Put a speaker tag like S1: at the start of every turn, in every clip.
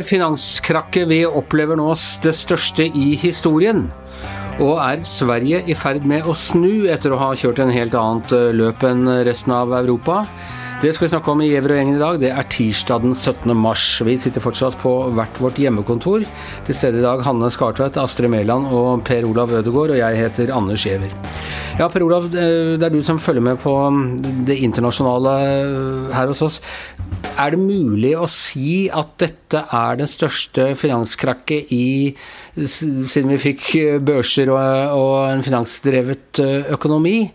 S1: Er finanskrakket vi opplever nå det største i historien? Og er Sverige i ferd med å snu etter å ha kjørt en helt annet eh, løp enn resten av Europa? Det skal vi snakke om i Gjever og gjengen i dag. Det er tirsdag den 17. mars. Vi sitter fortsatt på hvert vårt hjemmekontor. Til stede i dag Hanne Skartveit, Astrid Mæland og Per Olav Ødegaard. Og jeg heter Anders Giæver. Ja, Per Olav, det er du som følger med på det internasjonale her hos oss. Er det mulig å si at dette er det største finanskrakket i siden vi fikk børser og, og en finansdrevet økonomi?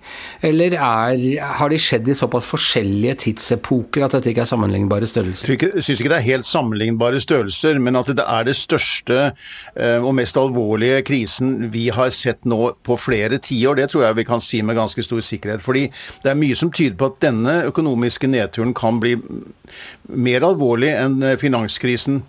S1: Eller er, har de skjedd i såpass forskjellige tidsepoker at dette ikke er sammenlignbare størrelser?
S2: Jeg syns ikke det er helt sammenlignbare størrelser, men at det er det største og mest alvorlige krisen vi har sett nå på flere tiår, det tror jeg vi kan si med ganske stor sikkerhet. Fordi det er mye som tyder på at denne økonomiske nedturen kan bli mer alvorlig enn finanskrisen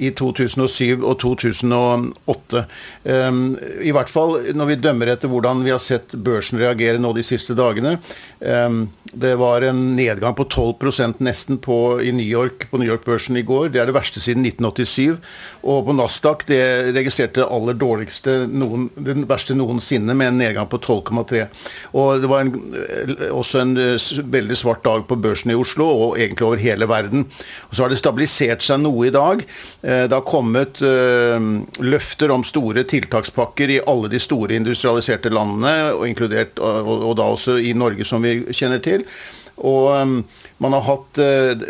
S2: i 2007 og 2008. Um, I hvert fall når vi dømmer etter hvordan vi har sett børsen reagere nå de siste dagene. Ehm, det var en nedgang på 12% nesten på, i New York, på New York-børsen i går. Det er det verste siden 1987. Og på Nasdaq det registrerte aller dårligste, noen, den verste noensinne, med en nedgang på 12,3. Og det var en, også en veldig svart dag på børsen i Oslo, og egentlig over hele verden. Og så har det stabilisert seg noe i dag. Eh, det har kommet løfter om store tiltakspakker i alle de store industrialiserte landene, og inkludert og, og da også i Norge, som vi kjenner til. Og um, man har hatt uh,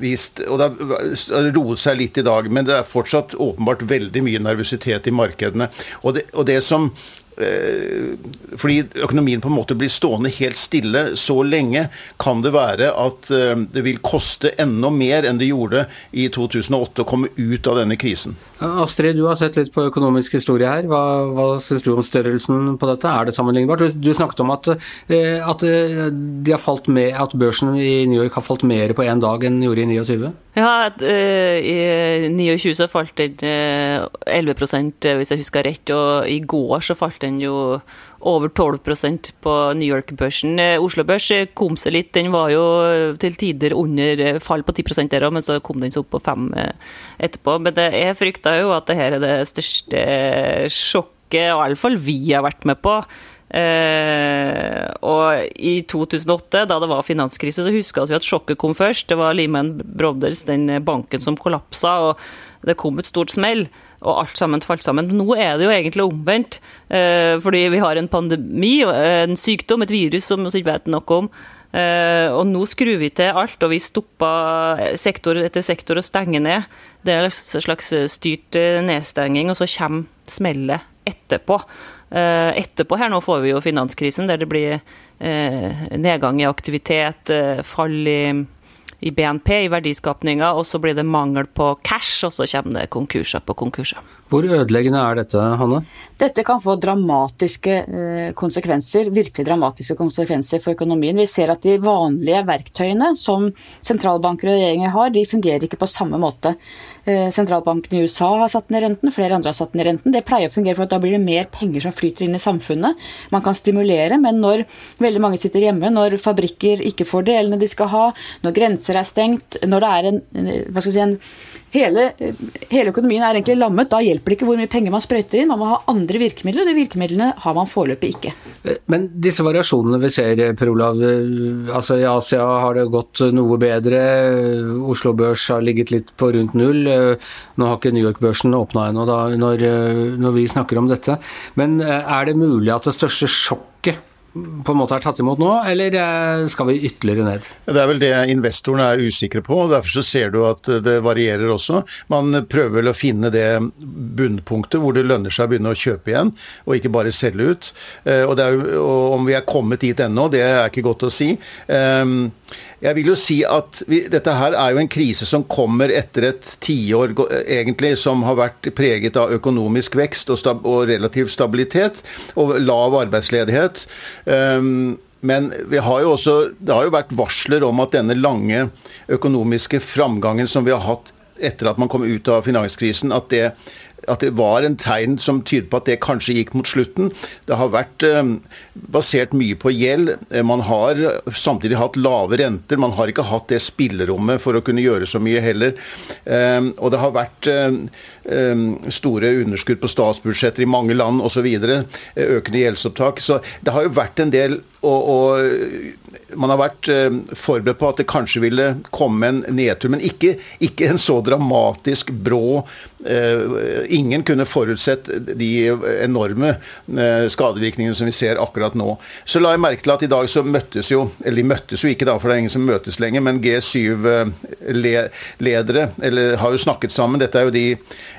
S2: vist Og det har roet seg litt i dag, men det er fortsatt åpenbart veldig mye nervøsitet i markedene. Og det, og det som fordi økonomien på en måte blir stående helt stille så lenge, kan det være at det vil koste enda mer enn det gjorde i 2008 å komme ut av denne krisen.
S1: Astrid, du har sett litt på økonomisk historie her. Hva, hva syns du om størrelsen på dette? Er det sammenlignbart? Du snakket om at, at, har falt med, at børsen i New York har falt mer på én dag enn den gjorde i 29?
S3: Ja, i 29 så falt den 11% hvis jeg husker rett, og i går så falt den jo over 12% på New York-børsen. Oslo Børs kom seg litt, den var jo til tider under fall på 10 der òg, men så kom den seg opp på 5 etterpå. Men det, jeg frykta jo at det her er det største sjokket, iallfall vi har vært med på. Eh, og i 2008, da det var finanskrise, så huska vi at sjokket kom først. Det var Lehman Brothers, den banken som kollapsa, og det kom et stort smell og alt sammen falt sammen. Nå er det jo egentlig omvendt, eh, fordi vi har en pandemi, en sykdom, et virus som vi ikke vet noe om. Eh, og nå skrur vi til alt, og vi stopper sektor etter sektor og stenger ned. Det er en slags styrt nedstenging, og så kommer smellet etterpå. Eh, etterpå her nå får vi jo finanskrisen, der det blir nedgang i aktivitet, fall i i BNP, i verdiskapninga, og så blir det mangel på cash, og så kommer det konkurser på konkurser.
S1: Hvor ødeleggende er dette, Hanne?
S4: Dette kan få dramatiske eh, konsekvenser, virkelig dramatiske konsekvenser for økonomien. Vi ser at de vanlige verktøyene som sentralbanker og regjeringer har, de fungerer ikke på samme måte. Eh, sentralbanken i USA har satt ned renten, flere andre har satt ned renten. Det pleier å fungere for at da blir det mer penger som flyter inn i samfunnet. Man kan stimulere, men når veldig mange sitter hjemme, når fabrikker ikke får delene de skal ha, når grenser er stengt, når det er en, hva skal si, en hele, hele, økonomien er egentlig lammet. Da hjelper det ikke hvor mye penger man sprøyter inn. Man må ha andre virkemidler, og de virkemidlene har man foreløpig ikke.
S1: Men disse variasjonene vi ser, Per Olav. altså I Asia har det gått noe bedre. Oslo Børs har ligget litt på rundt null. Nå har ikke New York-børsen åpna ennå når, når vi snakker om dette. Men er det mulig at det største sjokket på en måte er tatt imot nå, eller eh, skal vi ytterligere ned?
S2: Det er vel det investorene er usikre på. og Derfor så ser du at det varierer også. Man prøver vel å finne det bunnpunktet hvor det lønner seg å begynne å kjøpe igjen, og ikke bare selge ut. Eh, og, jo, og Om vi er kommet dit ennå, det er ikke godt å si. Jeg vil jo si at vi, dette her er jo en krise som kommer etter et tiår egentlig som har vært preget av økonomisk vekst og, stab og relativ stabilitet og lav arbeidsledighet. Um, men har også, det har jo vært varsler om at denne lange økonomiske framgangen som vi har hatt etter at man kom ut av finanskrisen, at det at det var en tegn som tyder på at det kanskje gikk mot slutten. Det har vært eh, basert mye på gjeld. Eh, man har samtidig hatt lave renter. Man har ikke hatt det spillerommet for å kunne gjøre så mye heller. Eh, og det har vært store underskudd på statsbudsjetter i mange land osv. Økende gjeldsopptak. Så det har jo vært en del og, og man har vært forberedt på at det kanskje ville komme en nedtur, men ikke, ikke en så dramatisk brå ingen kunne forutsett de enorme eh, skadevirkningene som vi ser akkurat nå. Så la jeg merke til at i dag så møttes jo, eller de møttes jo ikke da, for det er ingen som møtes lenger, men G7-ledere eller har jo snakket sammen. Dette er jo de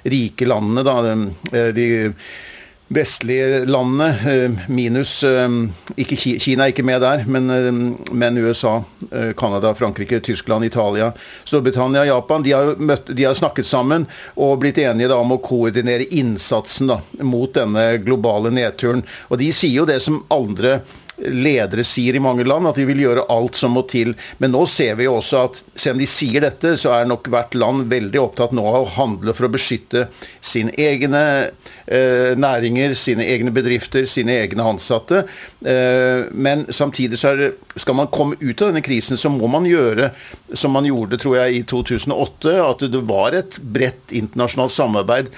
S2: rike landene, da. de vestlige landene, eh, minus eh, ikke Kina er ikke med der, men, eh, men USA, Canada, Frankrike, Tyskland, Italia, Storbritannia, Japan, de har, møtt, de har snakket sammen og blitt enige da, om å koordinere innsatsen da, mot denne globale nedturen. Og de sier jo det som andre ledere sier i mange land, at de vil gjøre alt som må til. Men nå ser vi jo også at selv om de sier dette, så er nok hvert land veldig opptatt nå av å handle for å beskytte sine egne eh, næringer, sine egne bedrifter, sine egne ansatte. Eh, men samtidig så det, skal man komme ut av denne krisen, så må man gjøre som man gjorde, tror jeg, i 2008, at det var et bredt internasjonalt samarbeid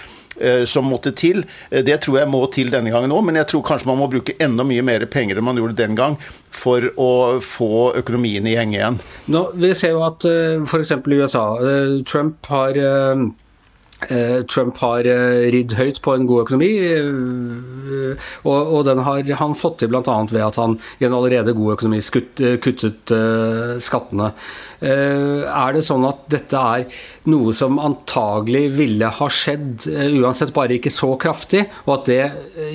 S2: som måtte til. Eh, det tror jeg må til denne gangen òg, men jeg tror kanskje man må bruke enda mye mer penger enn man gjorde den gang for å få økonomien i gjenge igjen.
S1: Nå, vi ser jo at uh, f.eks. i USA Trump har Eh, Trump har eh, ridd høyt på en god økonomi, eh, og, den har han fått til bl.a. ved at han i en allerede god økonomi kuttet skattene. Er det sånn at dette er noe som antagelig ville ha skjedd uansett, bare ikke så kraftig, og at det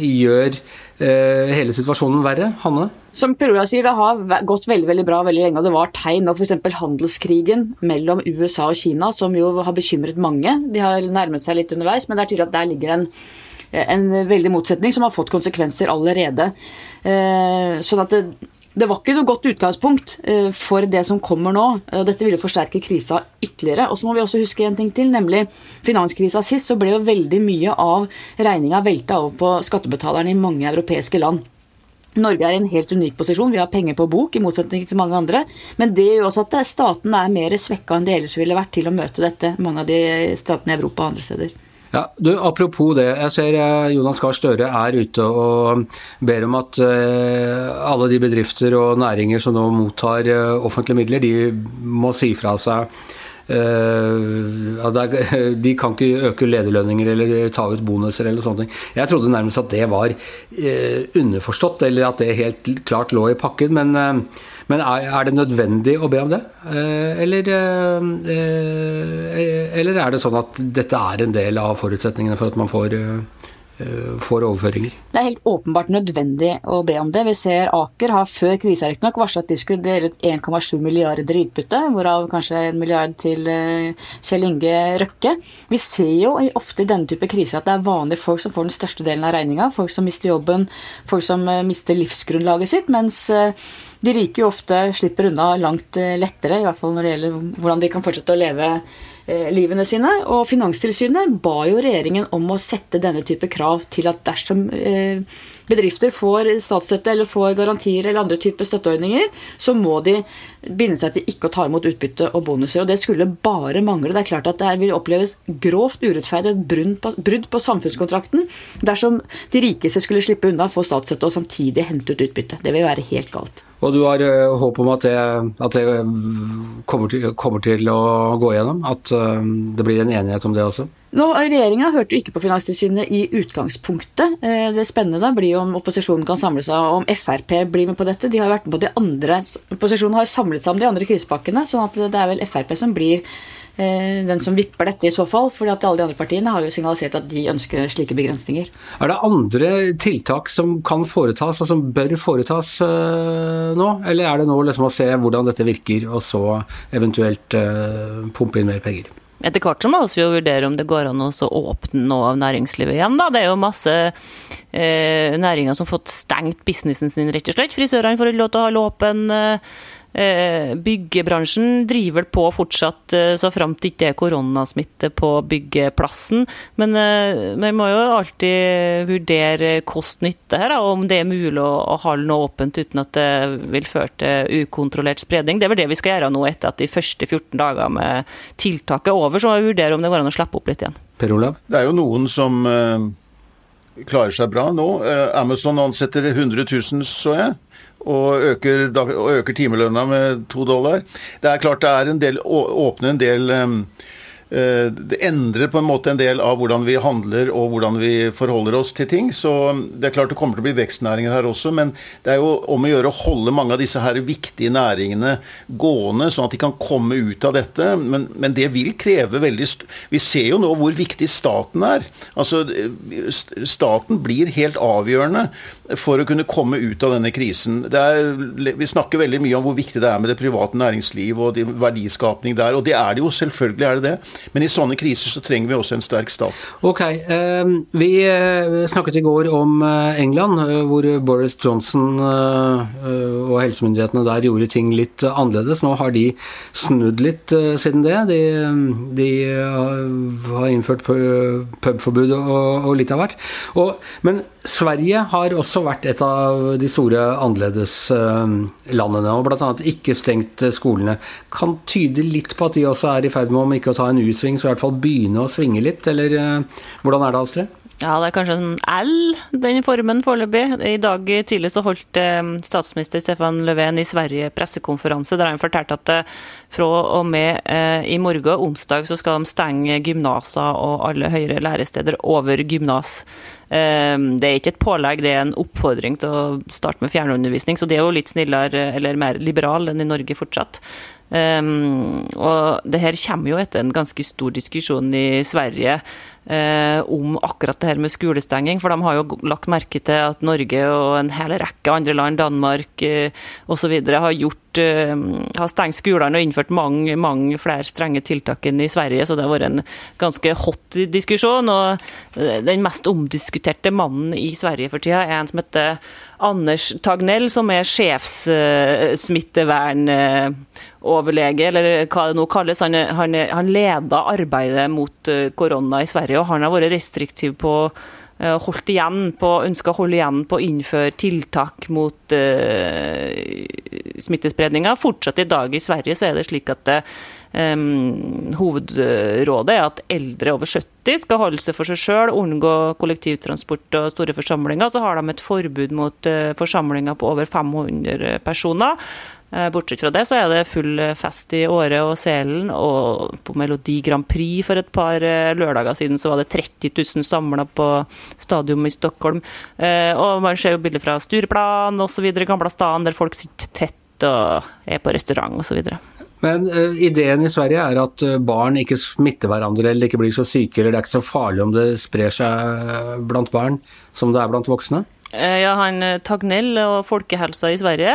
S1: gjør hele situasjonen verre? Hanne?
S4: Som Per sier, det har gått veldig veldig bra veldig lenge. og Det var tegn nå f.eks. handelskrigen mellom USA og Kina, som jo har bekymret mange. De har nærmet seg litt underveis, men det er tydelig at der ligger en, en veldig motsetning som har fått konsekvenser allerede. Eh, sånn at det, det var ikke noe godt utgangspunkt eh, for det som kommer nå. og Dette ville forsterke krisa ytterligere. Og så må vi også huske en ting til, nemlig finanskrisa sist, så ble jo veldig mye av regninga velta over på skattebetalerne i mange europeiske land. Norge er i en helt unik posisjon. Vi har penger på bok, i motsetning til mange andre. Men det gjør også at staten er mer svekka enn det ellers ville vært til å møte dette. Mange av de statene i Europa og andre steder.
S1: Ja, du, Apropos det. Jeg ser eh, Jonas Gahr Støre er ute og ber om at uh, alle de bedrifter og næringer som nå mottar offentlige midler, de må si fra seg de kan ikke øke lederlønninger eller ta ut bonuser eller sånne ting. Jeg trodde nærmest at det var uh, underforstått, eller at det helt klart lå i pakken. Men, uh, men er, det nødvendig å be om det? Eller, eller, er det sånn at dette er en del av forutsetningene for at man får Eh, får overføringer.
S4: Det er helt åpenbart nødvendig å be om det. Vi ser Aker har før krisa riktignok varsla at de skulle dele ut 1,7 milliarder i utbytte, hvorav kanskje en milliard til eh, Kjell Inge Røkke. Vi ser jo ofte i denne type kriser at det er vanlige folk som får den største delen av regninga. Folk som mister jobben, folk som eh, mister livsgrunnlaget sitt. mens de rike jo ofte slipper unna langt lettere, i hvert fall når det gjelder hvordan de kan fortsette å leve Eh, livene sine. Og Finanstilsynet ba jo regjeringen om å sette denne type krav til at dersom eh, bedrifter får statsstøtte eller får garantier eller andre typer støtteordninger, så må de binde seg til ikke å ta imot utbytte og bonuser. Og det skulle bare mangle. Det er klart at det vil oppleves grovt urettferdig et brudd på, samfunnskontrakten dersom de rikeste skulle slippe unna, få statsstøtte og samtidig hente ut utbytte. Det vil være helt galt.
S1: Og du har uh, håp om at det, at det kommer, til, kommer, til, å gå gjennom? At uh, det blir en enighet om det også?
S4: Nå, Regjeringa hørte jo ikke på Finanstilsynet i utgangspunktet. Uh, det spennende blir jo om opposisjonen kan samle seg, og om Frp blir med på dette. De har vært med på de andre, Opposisjonen har samlet seg om de andre krisepakkene, sånn at det er vel Frp som blir Eh, den som vipper dette i så fall. fordi at alle de andre partiene har jo signalisert at de ønsker slike begrensninger.
S1: Er det andre tiltak som kan foretas, og som bør foretas uh, nå? Eller er det nå liksom å se hvordan dette virker, og så eventuelt pumpe inn mer penger?
S3: Etter hvert så må vi jo vurdere om det går an å åpne noe av næringslivet igjen. Da. Det er jo masse eh, næringer som har fått stengt businessen sin, rett og slett. Frisørene får ikke lov til å holde åpen. Eh, byggebransjen driver på fortsatt eh, så framt til ikke er koronasmitte på byggeplassen. Men vi må jo alltid vurdere kost-nytte her, om det er mulig å holde noe åpent uten at det vil føre til ukontrollert spredning. Det er vel det vi skal gjøre nå etter at de første 14 dager med tiltaket er over. Så må vi vurdere om det går an å slippe opp litt igjen.
S1: Per Olav?
S2: Det er jo noen som klarer seg bra nå. Amazon ansetter 100 000, så jeg og øker, øker timelønna med to dollar. Det er klart det er en del, åpner en del um, det endrer på en måte en del av hvordan vi handler og hvordan vi forholder oss til ting. Så det er klart det kommer til å bli vekstnæringer her også, men det er jo om å gjøre å holde mange av disse her viktige næringene gående, sånn at de kan komme ut av dette. Men, men det vil kreve veldig Vi ser jo nå hvor viktig staten er. Altså, staten blir helt avgjørende for å kunne komme ut av denne krisen. Er, vi snakker veldig mye om hvor viktig det er med det private næringsliv og verdiskapning der, og det er det jo, selvfølgelig er det det. Men i sånne kriser så trenger vi også en sterk stat.
S1: Ok, ehm, Vi eh, snakket i går om eh, England, eh, hvor Boris Johnson og helsemyndighetene der gjorde ting litt annerledes. Nå har de snudd litt siden det. De, de har innført pubforbud og, litt av hvert. Og, men Sverige har også vært et av de store annerledeslandene, og bl.a. ikke stengt skolene. Kan tyde litt på at de også er i ferd med, om ikke å ta en U-sving, så i hvert fall begynne å svinge litt, eller eh, hvordan er det, Astrid?
S3: Ja, det er kanskje en L, den formen foreløpig. I dag tidlig så holdt eh, statsminister Stefan Löfven i Sverige pressekonferanse der han fortalte at eh, fra og med i morgen, onsdag, så skal de stenge gymnaser og alle høyere læresteder over gymnas. Det er ikke et pålegg, det er en oppfordring til å starte med fjernundervisning. Så det er jo litt snillere eller mer liberal enn i Norge fortsatt. Um, og det her kommer jo etter en ganske stor diskusjon i Sverige uh, om akkurat det her med skolestenging. For de har jo lagt merke til at Norge og en hel rekke andre land, Danmark uh, osv., har gjort har stengt skolene og innført mange, mange flere strenge tiltak enn i Sverige. Så det har vært en ganske hot diskusjon. Og uh, den mest omdiskuterte mannen i Sverige for tida er en som heter Anders Tagnell, som er sjefssmittevernoverlege, eller hva det nå kalles. Han, han, han leda arbeidet mot eh, korona i Sverige, og han har vært restriktiv på eh, holdt igjen på, ønska å holde igjen på å innføre tiltak mot uh, smittespredninga. Fortsatt i dag i Sverige så er det slik at Um, hovedrådet er at eldre over 70 skal holde seg for seg sjøl, unngå kollektivtransport og store forsamlinger. Så har de et forbud mot uh, forsamlinger på over 500 personer. Uh, bortsett fra det så er det full fest i Åre og Selen, og på Melodi Grand Prix for et par uh, lørdager siden så var det 30 000 samla på stadion i Stockholm. og man ser jo bilder fra Stureplan osv., Gamla stan, der folk sitter tett og er på restaurant osv.
S1: Men uh, ideen i Sverige er at barn ikke smitter hverandre eller ikke blir så syke, eller det er ikke så farlig om det sprer seg blant barn som det er blant voksne?
S3: Ja, han Tagnell og folkehelsa i Sverige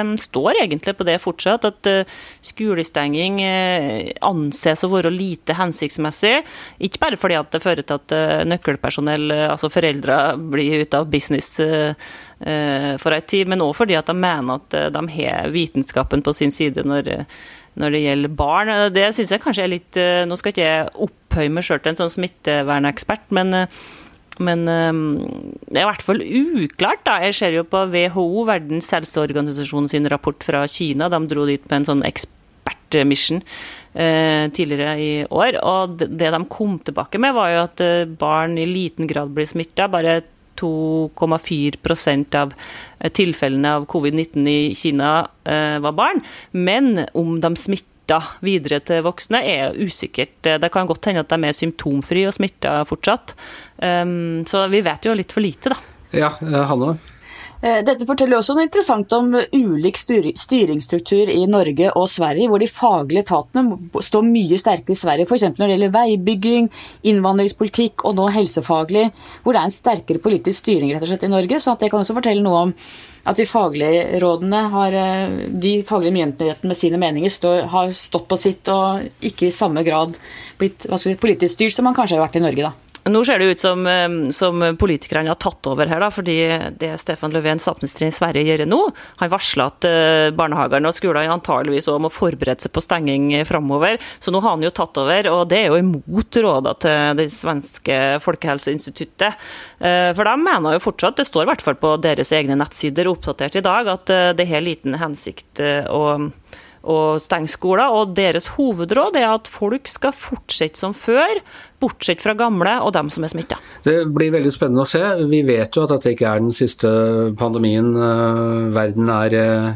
S3: um, står egentlig på det fortsatt, at skolestenging anses å være lite hensiktsmessig. Ikke bare fordi at det fører til at nøkkelpersonell, altså foreldre, blir ute av business for en tid, men òg fordi at de mener at de har vitenskapen på sin side når når det gjelder barn. Det syns jeg kanskje er litt eh, Nå skal ikke jeg opphøye meg sjøl til en sånn smittevernekspert, men, eh, men eh, det er i hvert fall uklart. da. Jeg ser jo på WHO, Verdens helseorganisasjon sin rapport fra Kina. De dro dit med en sånn ekspertmission tidligere i år. Og det de kom tilbake med, var jo at barn i liten grad blir smitta. Bare 2,4% av eh, tilfellene av covid-19 i Kina eh, var barn. Men om de smitta videre til voksne, er usikkert. Det kan godt hende at de er symptomfrie og smitta fortsatt. Ehm, så vi vet jo litt for lite, da.
S1: Ja, Hanne?
S4: Eh, dette forteller også noe interessant om ulik styringsstruktur i Norge og Sverige, hvor de faglige etatene står mye sterkere i Sverige, f.eks. når det gjelder veibygging, innvandringspolitikk og nå helsefaglig, hvor det er en sterkere politisk styring rett og slett i Norge. så det kan også fortelle noe om at de faglige rådene har, eh, de faglige myndighetene med sine meninger stå, har stått på sitt og ikke i samme grad blitt si, politisk styrt som man kanskje har vært i Norge. da.
S3: Nå ser det ut som, som politikerne har tatt over her, da, fordi det Stefan Löfven, statsministeren i Sverige, gjør nå Han varsler at barnehagene og skolene antageligvis også må forberede seg på stenging framover. Så nå har han jo tatt over, og det er jo imot rådene til det svenske folkehelseinstituttet. For de mener jo fortsatt, det står i hvert fall på deres egne nettsider oppdatert i dag, at det har liten hensikt å å stenge skoler. Og deres hovedråd er at folk skal fortsette som før, bortsett fra gamle og dem som er smitta.
S1: Det blir veldig spennende å se. Vi vet jo at dette ikke er den siste pandemien uh, verden er uh,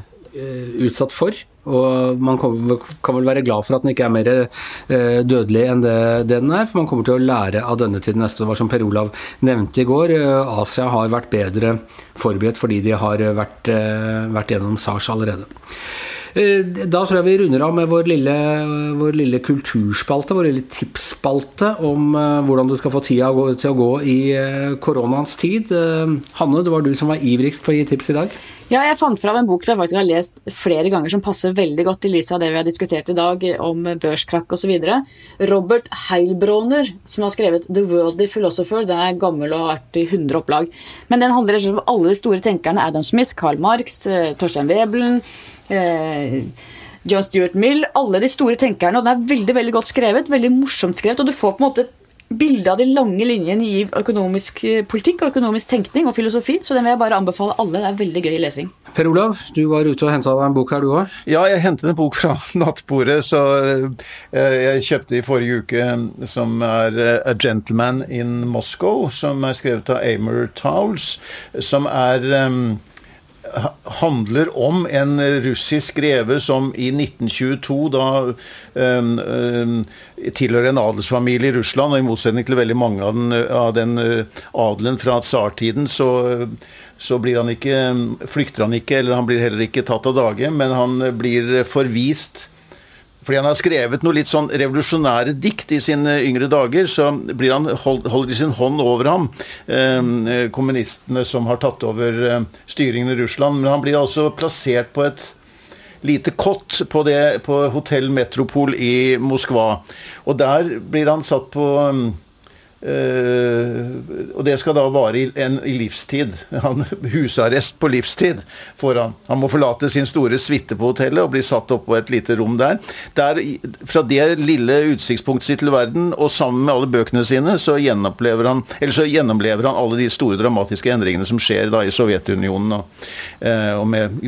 S1: utsatt for. Og man kan vel være glad for at den ikke er mer uh, dødelig enn det, den er, for man kommer til å lære av denne til neste. Det var som Per Olav nevnte i går, Asia har vært bedre forberedt fordi de har vært, vært gjennom SARS allerede. Eh, da tror jeg vi runder av med vår lille, vår lille kulturspalte, vår lille tipsspalte om eh, hvordan du skal få tida til å gå i eh, koronaens tid. Hanne, det var du som var ivrigst på å gi tips i dag.
S4: Ja, jeg fant fram en bok jeg faktisk har lest flere ganger som passer veldig godt i lys av det vi har diskutert i dag om børskrakk osv. Robert Heilbroner, som har skrevet 'The Worldly Philosopher'. Den er gammel og har vært i 100 opplag. Men den handler om alle de store tenkerne. Adam Smith, Karl Marx, Torstein Webelen eh, John Stuart Mill, alle de store tenkerne. Og den er veldig veldig godt skrevet, veldig morsomt skrevet. Og du får på en måte bilde av de lange linjene i økonomisk eh, politikk og økonomisk tenkning og filosofi. Så den vil jeg bare anbefale alle. Det er veldig gøy lesing.
S1: Per Olav, du var ute og henta deg en bok her, du òg?
S2: Ja, jeg hentet en bok fra nattbordet. Så eh, jeg kjøpte i forrige uke som er eh, A Gentleman in Moscow, som er skrevet av Amor Towles, som er handler om en russisk greve som i 1922 da um, um, tilhører en adelsfamilie i Russland, og i motsetning til veldig mange av den, av den uh, adelen fra tsartiden, så, så han ikke, flykter han ikke, eller han blir heller ikke tatt av dage, men han blir forvist fordi han har skrevet noe litt sånn revolusjonære dikt i sine yngre dager, så han holder de sin hånd over ham, eh, kommunistene som har tatt over eh, styringen i Russland. Men han blir altså plassert på et lite kott på, det, på Hotell Metropol i Moskva. Og der blir han satt på og det skal da vare i, en, i livstid. Han, husarrest på livstid får han. Han må forlate sin store suite på hotellet og bli satt opp på et lite rom der. der. Fra det lille utsiktspunktet sitt til verden, og sammen med alle bøkene sine, så gjennomlever han, så gjennomlever han alle de store dramatiske endringene som skjer da i Sovjetunionen. Og, uh, og med,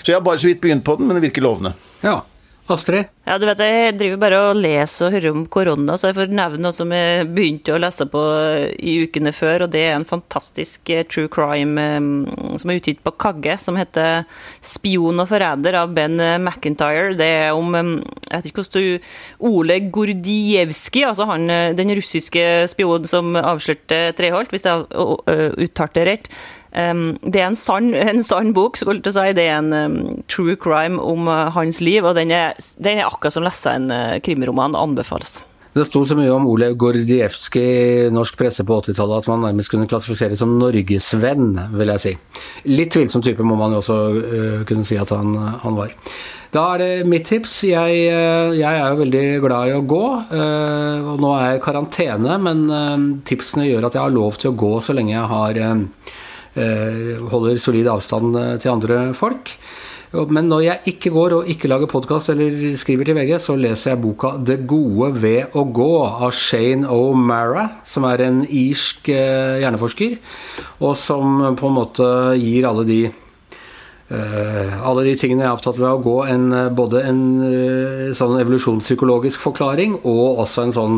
S2: så jeg har bare så vidt begynt på den, men det virker lovende.
S1: Ja, Astrid?
S3: Ja, du vet, Jeg driver bare og leser og hører om korona, så jeg får nevne noe som jeg begynte å lese på i ukene før. og Det er en fantastisk eh, true crime eh, som er utgitt på Kagge, som heter 'Spion og forræder' av Ben McIntyre. Det er om jeg vet ikke hvordan du, Ole Gordievskij, altså han, den russiske spionen som avslørte Treholt, hvis jeg uttalte det rett. Um, det er en sann, en sann bok, skulle jeg si. Det er en um, true crime om uh, hans liv. Og den er, den er akkurat som å lese en uh, krimroman. Anbefales.
S1: Det sto så mye om Ole Gordievskij i norsk presse på 80-tallet at man nærmest kunne klassifisere som norgesvenn, vil jeg si. Litt tvilsom type må man jo også uh, kunne si at han, han, var. Da er det mitt tips. Jeg, jeg, er jo veldig glad i å gå. Og nå er jeg i karantene, men tipsene gjør at jeg har lov til å gå så lenge jeg har holder solid avstand eh, til andre folk. Men når jeg ikke går og ikke lager podkast eller skriver til VG, så leser jeg boka 'Det gode ved å gå' av Shane O'Mara, som er en irsk eh, hjerneforsker, og som på en måte gir alle de alle de tingene jeg er opptatt ved å gå en, eh, både en uh, sånn evolusjonspsykologisk forklaring og også en sånn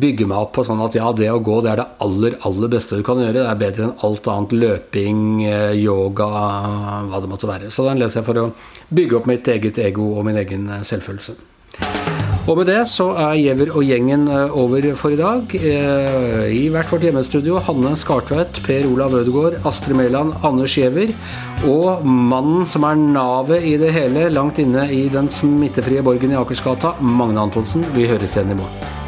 S1: bygge meg opp på sånn at ja, det å gå det er det aller, aller beste du kan gjøre. Det er bedre enn alt annet. Løping, yoga, hva det måtte være. Så den leser jeg for å bygge opp mitt eget ego og min egen selvfølelse. Og med det så er Giæver og gjengen eh, over for i dag. Eh, I hvert vårt hjemmestudio Hanne Skartveit, Per Olav Ødegaard, Astrid Mæland, Anders Giæver og mannen som er navet i det hele, langt inne i den smittefrie borgen i Akersgata, Magne Antonsen. Vi høres igjen i morgen.